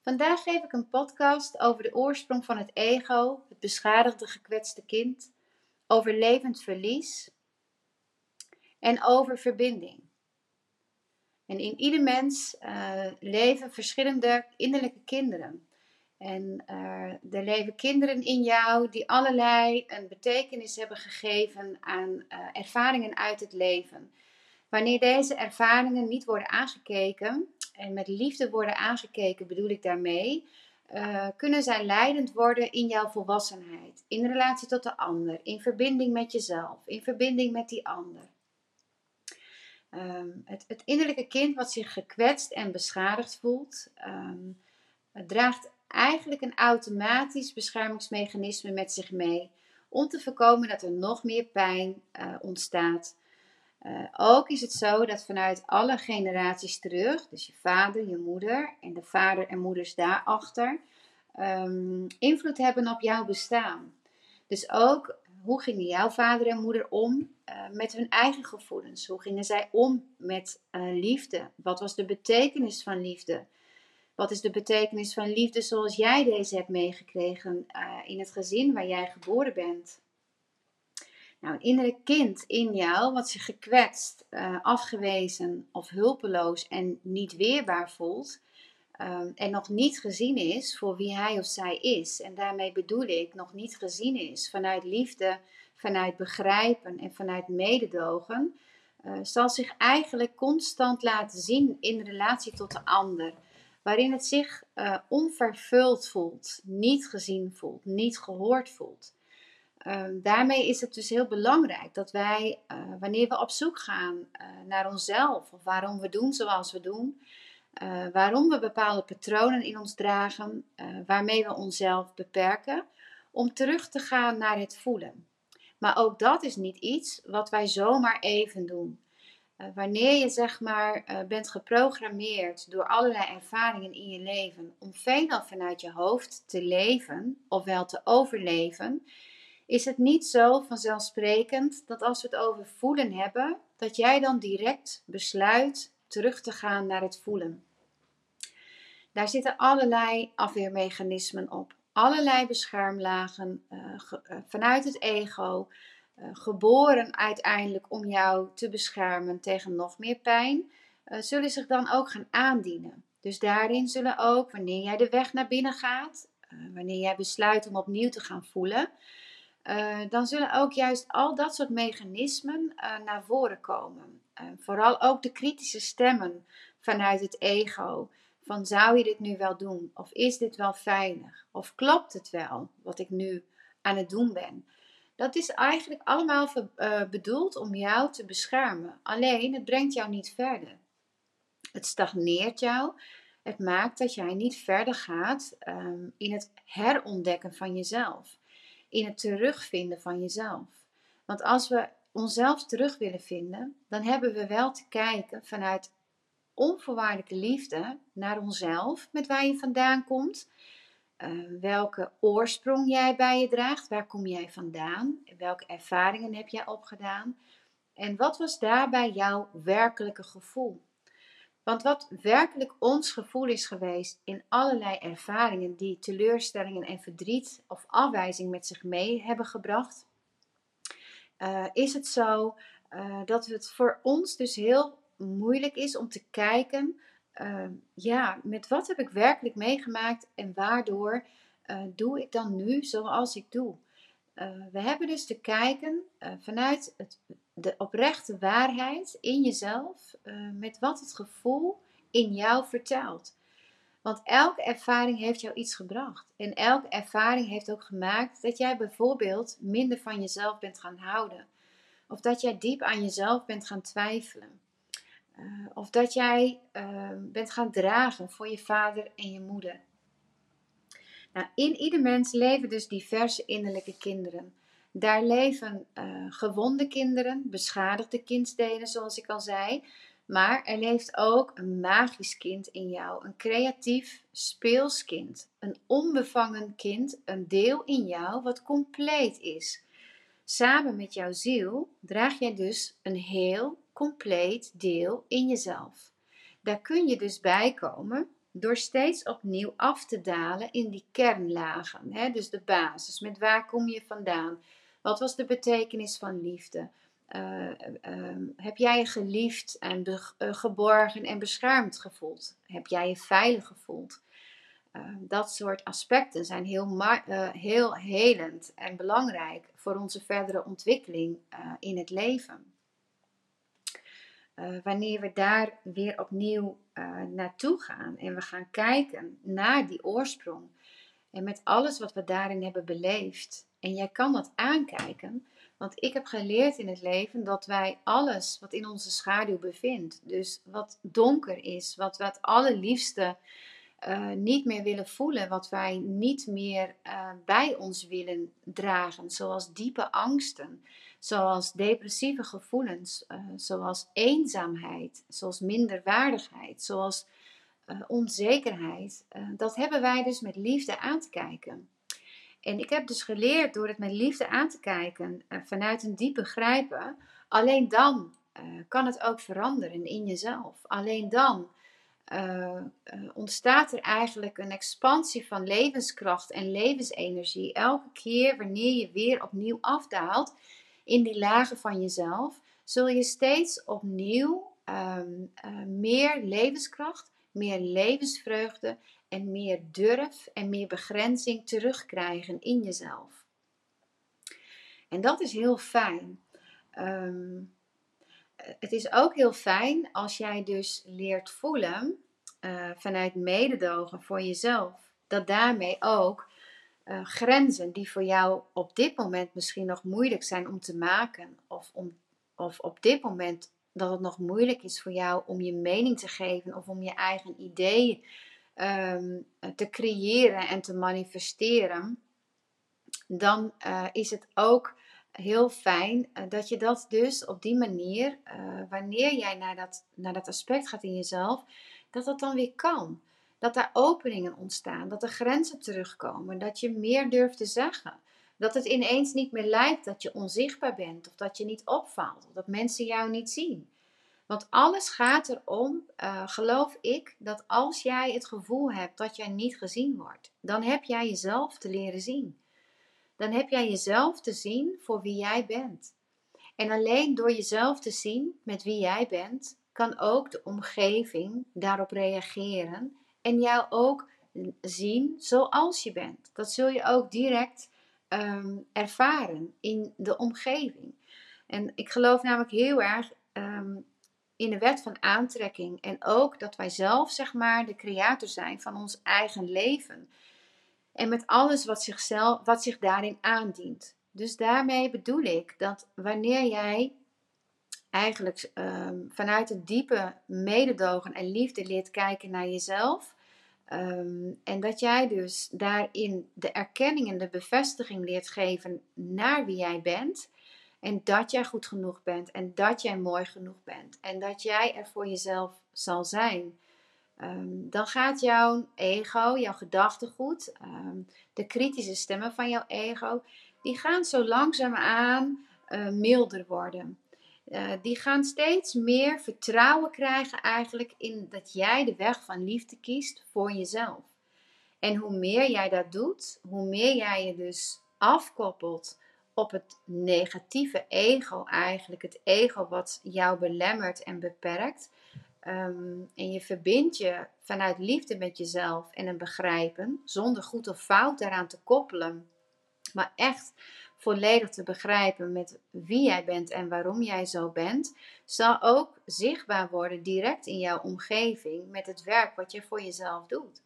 Vandaag geef ik een podcast over de oorsprong van het ego, het beschadigde gekwetste kind, over levend verlies en over verbinding. En in ieder mens uh, leven verschillende innerlijke kinderen. En uh, er leven kinderen in jou die allerlei een betekenis hebben gegeven aan uh, ervaringen uit het leven. Wanneer deze ervaringen niet worden aangekeken, en met liefde worden aangekeken bedoel ik daarmee, uh, kunnen zij leidend worden in jouw volwassenheid, in relatie tot de ander, in verbinding met jezelf, in verbinding met die ander. Um, het, het, innerlijke kind wat zich gekwetst en beschadigd voelt, um, draagt eigenlijk een automatisch beschermingsmechanisme met zich mee om te voorkomen dat er nog meer pijn uh, ontstaat uh, ook is het zo dat vanuit alle generaties terug, dus je vader, je moeder en de vader en moeders daarachter, um, invloed hebben op jouw bestaan. Dus ook hoe gingen jouw vader en moeder om uh, met hun eigen gevoelens? Hoe gingen zij om met uh, liefde? Wat was de betekenis van liefde? Wat is de betekenis van liefde zoals jij deze hebt meegekregen in het gezin waar jij geboren bent? Nou, een innerlijk kind in jou wat zich gekwetst, uh, afgewezen of hulpeloos en niet weerbaar voelt. Um, en nog niet gezien is voor wie hij of zij is. En daarmee bedoel ik nog niet gezien is vanuit liefde, vanuit begrijpen en vanuit mededogen. Uh, zal zich eigenlijk constant laten zien in relatie tot de ander. Waarin het zich uh, onvervuld voelt, niet gezien voelt, niet gehoord voelt. Um, daarmee is het dus heel belangrijk dat wij, uh, wanneer we op zoek gaan uh, naar onszelf, of waarom we doen zoals we doen, uh, waarom we bepaalde patronen in ons dragen, waarmee we onszelf beperken, om terug te gaan naar het voelen. Maar ook dat is niet iets wat wij zomaar even doen. wanneer je zeg maar bent geprogrammeerd door allerlei ervaringen in je leven om veelal vanuit je hoofd te leven, ofwel te overleven, is het niet zo vanzelfsprekend dat als we het over voelen hebben, dat jij dan direct besluit terug te gaan naar het voelen. Daar zitten allerlei afweermechanismen op, allerlei beschermlagen uh, vanuit het ego, uh, geboren uiteindelijk om jou te beschermen tegen nog meer pijn, zullen zich dan ook gaan aandienen. Dus daarin zullen ook, wanneer jij de weg naar binnen gaat, wanneer jij besluit om opnieuw te gaan voelen, uh, dan zullen ook juist al dat soort mechanismen uh, naar voren komen. Vooral ook de kritische stemmen vanuit het ego. Van zou je dit nu wel doen? Of is dit wel veilig? Of klopt het wel wat ik nu aan het doen ben? Dat is eigenlijk allemaal bedoeld om jou te beschermen. Alleen het brengt jou niet verder. Het stagneert jou. Het maakt dat jij niet verder gaat um, in het herontdekken van jezelf in het terugvinden van jezelf. Want als we onszelf terug willen vinden, dan hebben we wel te kijken vanuit onvoorwaardelijke liefde naar onszelf, met waar je vandaan komt, uh, welke oorsprong jij bij je draagt, waar kom jij vandaan, welke ervaringen heb jij opgedaan en wat was daarbij jouw werkelijke gevoel. Want wat werkelijk ons gevoel is geweest in allerlei ervaringen die teleurstellingen en verdriet of afwijzing met zich mee hebben gebracht, uh, is het zo uh, dat het voor ons dus heel moeilijk is om te kijken, uh, ja, met wat heb ik werkelijk meegemaakt en waardoor doe ik dan nu zoals ik doe. we hebben dus te kijken vanuit het de oprechte waarheid in jezelf, uh, met wat het gevoel in jou vertelt. Want elke ervaring heeft jou iets gebracht. En elke ervaring heeft ook gemaakt dat jij bijvoorbeeld minder van jezelf bent gaan houden. Of dat jij diep aan jezelf bent gaan twijfelen. Uh, of dat jij uh, bent gaan dragen voor je vader en je moeder. Nou, in ieder mens leven dus diverse innerlijke kinderen. Daar leven uh, gewonde kinderen, beschadigde kindsdelen, zoals ik al zei. Maar er leeft ook een magisch kind in jou, een creatief, speels kind, een onbevangen kind, een deel in jou wat compleet is. Samen met jouw ziel draag jij dus een heel compleet deel in jezelf. Daar kun je dus bij komen door steeds opnieuw af te dalen in die kernlagen. Hè? Dus de basis, met waar kom je vandaan? Wat was de betekenis van liefde? Uh, heb jij je geliefd en uh, geborgen en beschermd gevoeld? Heb jij je veilig gevoeld? Uh, dat soort aspecten zijn heel, heel helend en belangrijk voor onze verdere ontwikkeling in het leven. wanneer we daar weer opnieuw naartoe gaan en we gaan kijken naar die oorsprong en met alles wat we daarin hebben beleefd, en jij kan dat aankijken, want ik heb geleerd in het leven dat wij alles wat in onze schaduw bevindt, dus wat donker is, wat we het allerliefste uh, niet meer willen voelen, wat wij niet meer uh, bij ons willen dragen, zoals diepe angsten, zoals depressieve gevoelens, uh, zoals eenzaamheid, zoals minderwaardigheid, zoals onzekerheid. dat hebben wij dus met liefde aan te kijken. En ik heb dus geleerd door het met liefde aan te kijken, uh, vanuit een diep begrijpen, alleen dan uh, kan het ook veranderen in jezelf. Alleen dan uh, ontstaat er eigenlijk een expansie van levenskracht en levensenergie. Elke keer wanneer je weer opnieuw afdaalt in die lagen van jezelf, zul je steeds opnieuw um, meer levenskracht, meer levensvreugde en meer durf en meer begrenzing terugkrijgen in jezelf. En dat is heel fijn. Ehm, het is ook heel fijn als jij dus leert voelen uh, vanuit mededogen voor jezelf, dat daarmee ook uh, grenzen die voor jou op dit moment misschien nog moeilijk zijn om te maken, of, om, of op dit moment dat het nog moeilijk is voor jou om je mening te geven of om je eigen ideeën Ehm, te creëren en te manifesteren, dan uh, is het ook heel fijn uh, dat je dat dus op die manier, uh, wanneer jij naar dat, naar dat aspect gaat in jezelf, dat dat dan weer kan. Dat daar openingen ontstaan, dat er grenzen terugkomen, dat je meer durft te zeggen. Dat het ineens niet meer lijkt dat je onzichtbaar bent of dat je niet opvalt of dat mensen jou niet zien. Want alles gaat erom, uh, geloof ik, dat als jij het gevoel hebt dat jij niet gezien wordt, dan heb jij jezelf te leren zien. Dan heb jij jezelf te zien voor wie jij bent. En alleen door jezelf te zien met wie jij bent, kan ook de omgeving daarop reageren en jou ook zien zoals je bent. Dat zul je ook direct um, ervaren in de omgeving. En ik geloof namelijk heel erg um, in de wet van aantrekking. En ook dat wij zelf, zeg maar, de creator zijn van ons eigen leven. En met alles wat, zichzelf, wat zich daarin aandient. Dus daarmee bedoel ik dat wanneer jij eigenlijk um, vanuit een diepe mededogen en liefde leert kijken naar jezelf. Um, en dat jij dus daarin de erkenning en de bevestiging leert geven naar wie jij bent. En dat jij goed genoeg bent. En dat jij mooi genoeg bent. En dat jij er voor jezelf zal zijn. Ehm, dan gaat jouw ego, jouw gedachtegoed, um, de kritische stemmen van jouw ego, die gaan zo langzaamaan uh, milder worden. Uh, die gaan steeds meer vertrouwen krijgen eigenlijk in dat jij de weg van liefde kiest voor jezelf. En hoe meer jij dat doet, hoe meer jij je dus afkoppelt op het negatieve ego eigenlijk. Het ego wat jou belemmert en beperkt. Ehm, en je verbindt je vanuit liefde met jezelf en een begrijpen, zonder goed of fout daaraan te koppelen, maar echt volledig te begrijpen met wie jij bent en waarom jij zo bent, zal ook zichtbaar worden direct in jouw omgeving met het werk wat je voor jezelf doet.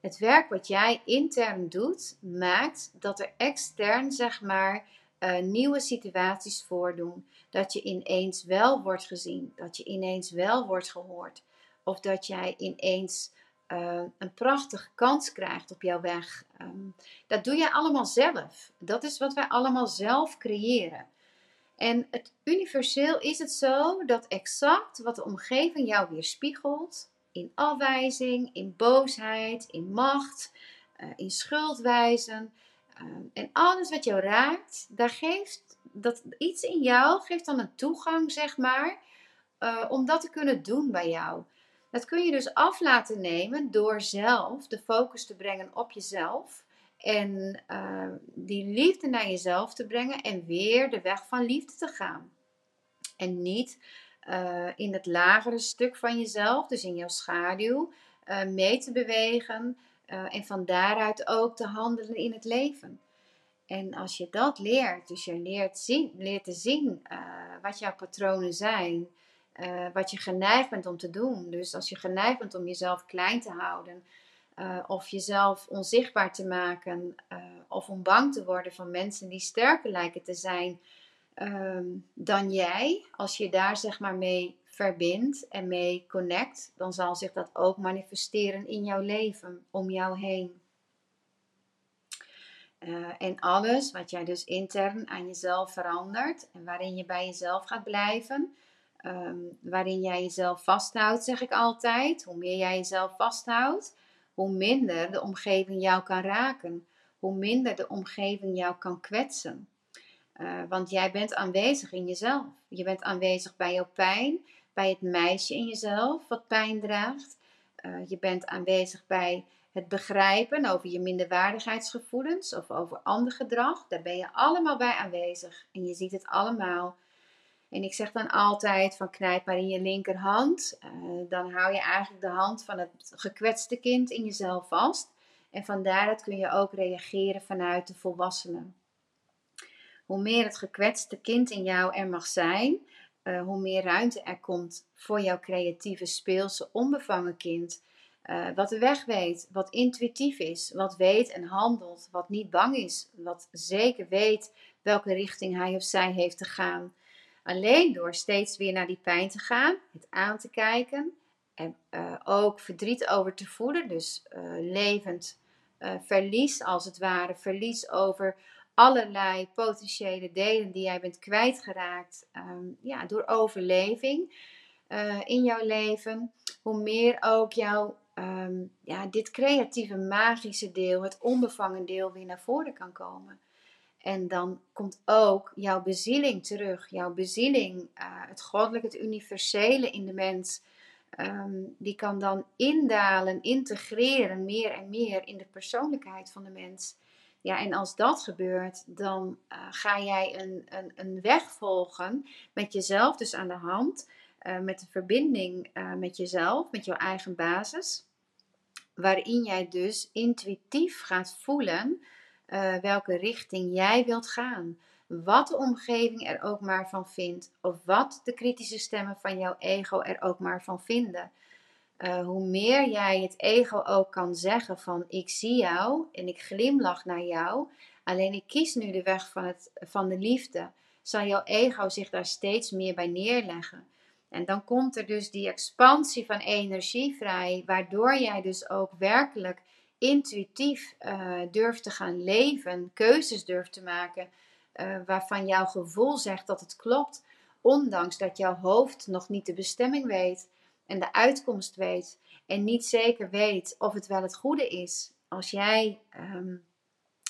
Het werk wat jij intern doet, maakt dat er extern, zeg maar, uh, nieuwe situaties voordoen. Dat je ineens wel wordt gezien, dat je ineens wel wordt gehoord. Of dat jij ineens uh, een prachtige kans krijgt op jouw weg. Um, dat doe je allemaal zelf. Dat is wat wij allemaal zelf creëren. En het universeel is het zo dat exact wat de omgeving jou weer spiegelt, in afwijzing, in boosheid, in macht, uh, in schuldwijzen. Uh, en alles wat jou raakt, daar geeft dat iets in jou geeft dan een toegang, zeg maar, uh, om dat te kunnen doen bij jou. Dat kun je dus af laten nemen door zelf de focus te brengen op jezelf. En uh, die liefde naar jezelf te brengen en weer de weg van liefde te gaan. En niet uh, in het lagere stuk van jezelf, dus in jouw schaduw, uh, mee te bewegen. en van daaruit ook te handelen in het leven. En als je dat leert, dus je leert, zien, leert te zien wat jouw patronen zijn, uh, wat je geneigd bent om te doen. Dus als je geneigd bent om jezelf klein te houden, uh, of jezelf onzichtbaar te maken, uh, of om bang te worden van mensen die sterker lijken te zijn um, dan jij, als je daar zeg maar mee verbindt en mee connect, dan zal zich dat ook manifesteren in jouw leven, om jou heen. en alles wat jij dus intern aan jezelf verandert en waarin je bij jezelf gaat blijven, Ehm, waarin jij jezelf vasthoudt, zeg ik altijd. Hoe meer jij jezelf vasthoudt, hoe minder de omgeving jou kan raken. Hoe minder de omgeving jou kan kwetsen. Uh, want jij bent aanwezig in jezelf. Je bent aanwezig bij jouw pijn, bij het meisje in jezelf wat pijn draagt. Uh, je bent aanwezig bij het begrijpen over je minderwaardigheidsgevoelens of over ander gedrag. Daar ben je allemaal bij aanwezig. En je ziet het allemaal. En ik zeg dan altijd van knijp maar in je linkerhand. Uh, dan hou je eigenlijk de hand van het gekwetste kind in jezelf vast. En van daaruit kun je ook reageren vanuit de volwassenen. Hoe meer het gekwetste kind in jou er mag zijn, uh, hoe meer ruimte er komt voor jouw creatieve, speelse, onbevangen kind. Uh, wat de weg weet, wat intuïtief is, wat weet en handelt, wat niet bang is, wat zeker weet welke richting hij of zij heeft te gaan. Alleen door steeds weer naar die pijn te gaan, het aan te kijken en uh, ook verdriet over te voelen, dus uh, levend uh, verlies als het ware, verlies over allerlei potentiële delen die jij bent kwijtgeraakt um, ja, door overleving in jouw leven, hoe meer ook jouw um, ja, dit creatieve, magische deel, het onbevangen deel weer naar voren kan komen. En dan komt ook jouw bezieling terug. Jouw bezieling, uh, het goddelijke, het universele in de mens. Um, die kan dan indalen, integreren meer en meer in de persoonlijkheid van de mens. Ja, en als dat gebeurt, dan uh, ga jij een, een, een weg volgen met jezelf dus aan de hand. Uh, met de verbinding met jezelf, met jouw eigen basis. Waarin jij dus intuïtief gaat voelen uh, welke richting jij wilt gaan. Wat de omgeving er ook maar van vindt. Of wat de kritische stemmen van jouw ego er ook maar van vinden. Uh, hoe meer jij het ego ook kan zeggen van ik zie jou en ik glimlach naar jou. Alleen ik kies nu de weg van, het, van de liefde. Zal jouw ego zich daar steeds meer bij neerleggen. En dan komt er dus die expansie van energie vrij, waardoor jij dus ook werkelijk intuïtief uh, durft te gaan leven, keuzes durft te maken uh, waarvan jouw gevoel zegt dat het klopt, ondanks dat jouw hoofd nog niet de bestemming weet en de uitkomst weet en niet zeker weet of het wel het goede is. Als jij um,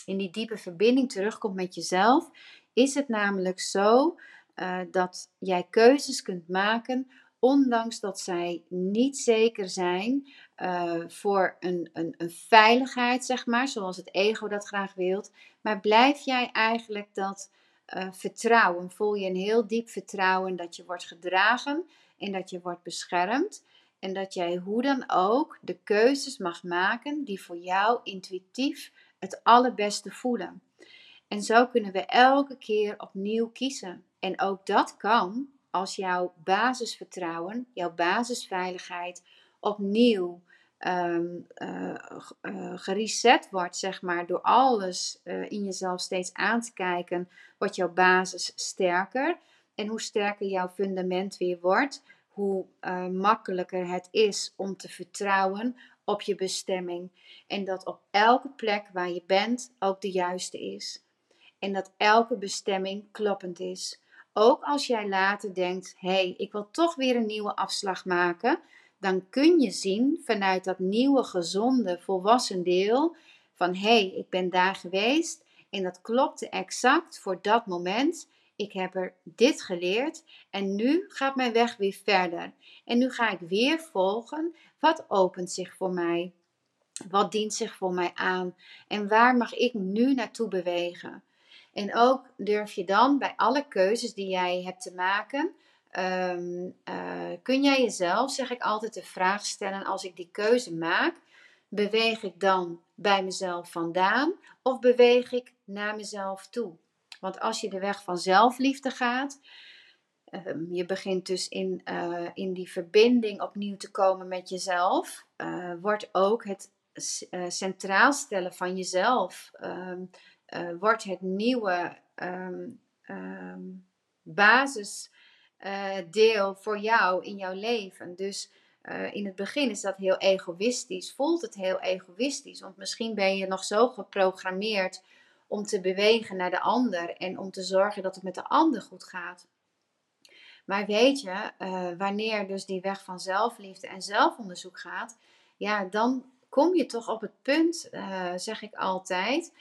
in die diepe verbinding terugkomt met jezelf, is het namelijk zo uh, dat jij keuzes kunt maken ondanks dat zij niet zeker zijn uh, voor een, een, een, veiligheid, zeg maar, zoals het ego dat graag wilt. Maar blijf jij eigenlijk dat uh, vertrouwen? Voel je een heel diep vertrouwen dat je wordt gedragen en dat je wordt beschermd. En dat jij hoe dan ook de keuzes mag maken die voor jou intuïtief het allerbeste voelen. En zo kunnen we elke keer opnieuw kiezen. En ook dat kan als jouw basisvertrouwen, jouw basisveiligheid opnieuw um, gereset wordt, zeg maar, door alles uh, in jezelf steeds aan te kijken, wordt jouw basis sterker. En hoe sterker jouw fundament weer wordt, hoe makkelijker het is om te vertrouwen op je bestemming. En dat op elke plek waar je bent ook de juiste is. En dat elke bestemming kloppend is. Ook als jij later denkt: hé, hey, ik wil toch weer een nieuwe afslag maken, dan kun je zien vanuit dat nieuwe, gezonde, volwassen deel van hé, hey, ik ben daar geweest en dat klopte exact voor dat moment Ik heb er dit geleerd en nu gaat mijn weg weer verder. En nu ga ik weer volgen. Wat opent zich voor mij? Wat dient zich voor mij aan? En waar mag ik nu naartoe bewegen? En ook durf je dan bij alle keuzes die jij hebt te maken, ehm, eh, kun jij jezelf, zeg ik altijd, de vraag stellen: als ik die keuze maak, beweeg ik dan bij mezelf vandaan of beweeg ik naar mezelf toe? Want als je de weg van zelfliefde gaat, ehm, je begint dus in, uh, in die verbinding opnieuw te komen met jezelf, uh, wordt ook het centraal stellen van jezelf, um, wordt het nieuwe um, basisdeel voor jou in jouw leven. Dus in het begin is dat heel egoïstisch, voelt het heel egoïstisch, want misschien ben je nog zo geprogrammeerd om te bewegen naar de ander en om te zorgen dat het met de ander goed gaat. Maar weet je, uh, wanneer dus die weg van zelfliefde en zelfonderzoek gaat, ja, dan kom je toch op het punt, zeg ik altijd,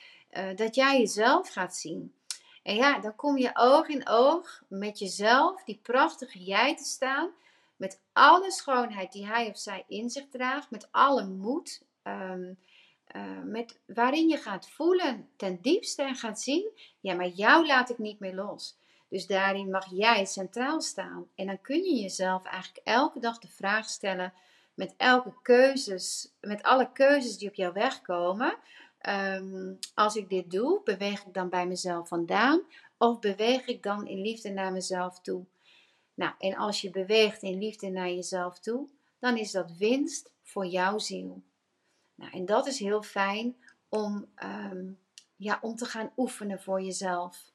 dat jij jezelf gaat zien. En ja, dan kom je oog in oog met jezelf, die prachtige jij te staan, met alle schoonheid die hij of zij in zich draagt, met alle moed. Um, uh, met, waarin je gaat voelen ten diepste en gaat zien, ja, maar jou laat ik niet meer los. Dus daarin mag jij centraal staan. En dan kun je jezelf eigenlijk elke dag de vraag stellen, met elke keuzes, met alle keuzes die op jouw weg komen. Um, als ik dit doe, beweeg ik dan bij mezelf vandaan of beweeg ik dan in liefde naar mezelf toe? Nou, en als je beweegt in liefde naar jezelf toe, dan is dat winst voor jouw ziel. Nou, en dat is heel fijn om, um, ja, om te gaan oefenen voor jezelf.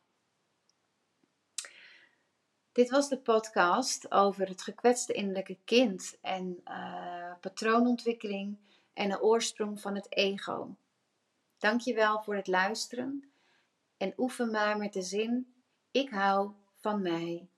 Dit was de podcast over het gekwetste innerlijke kind en uh, patroonontwikkeling en de oorsprong van het ego. Dankjewel voor het luisteren en oefen maar met de zin: ik hou van mij.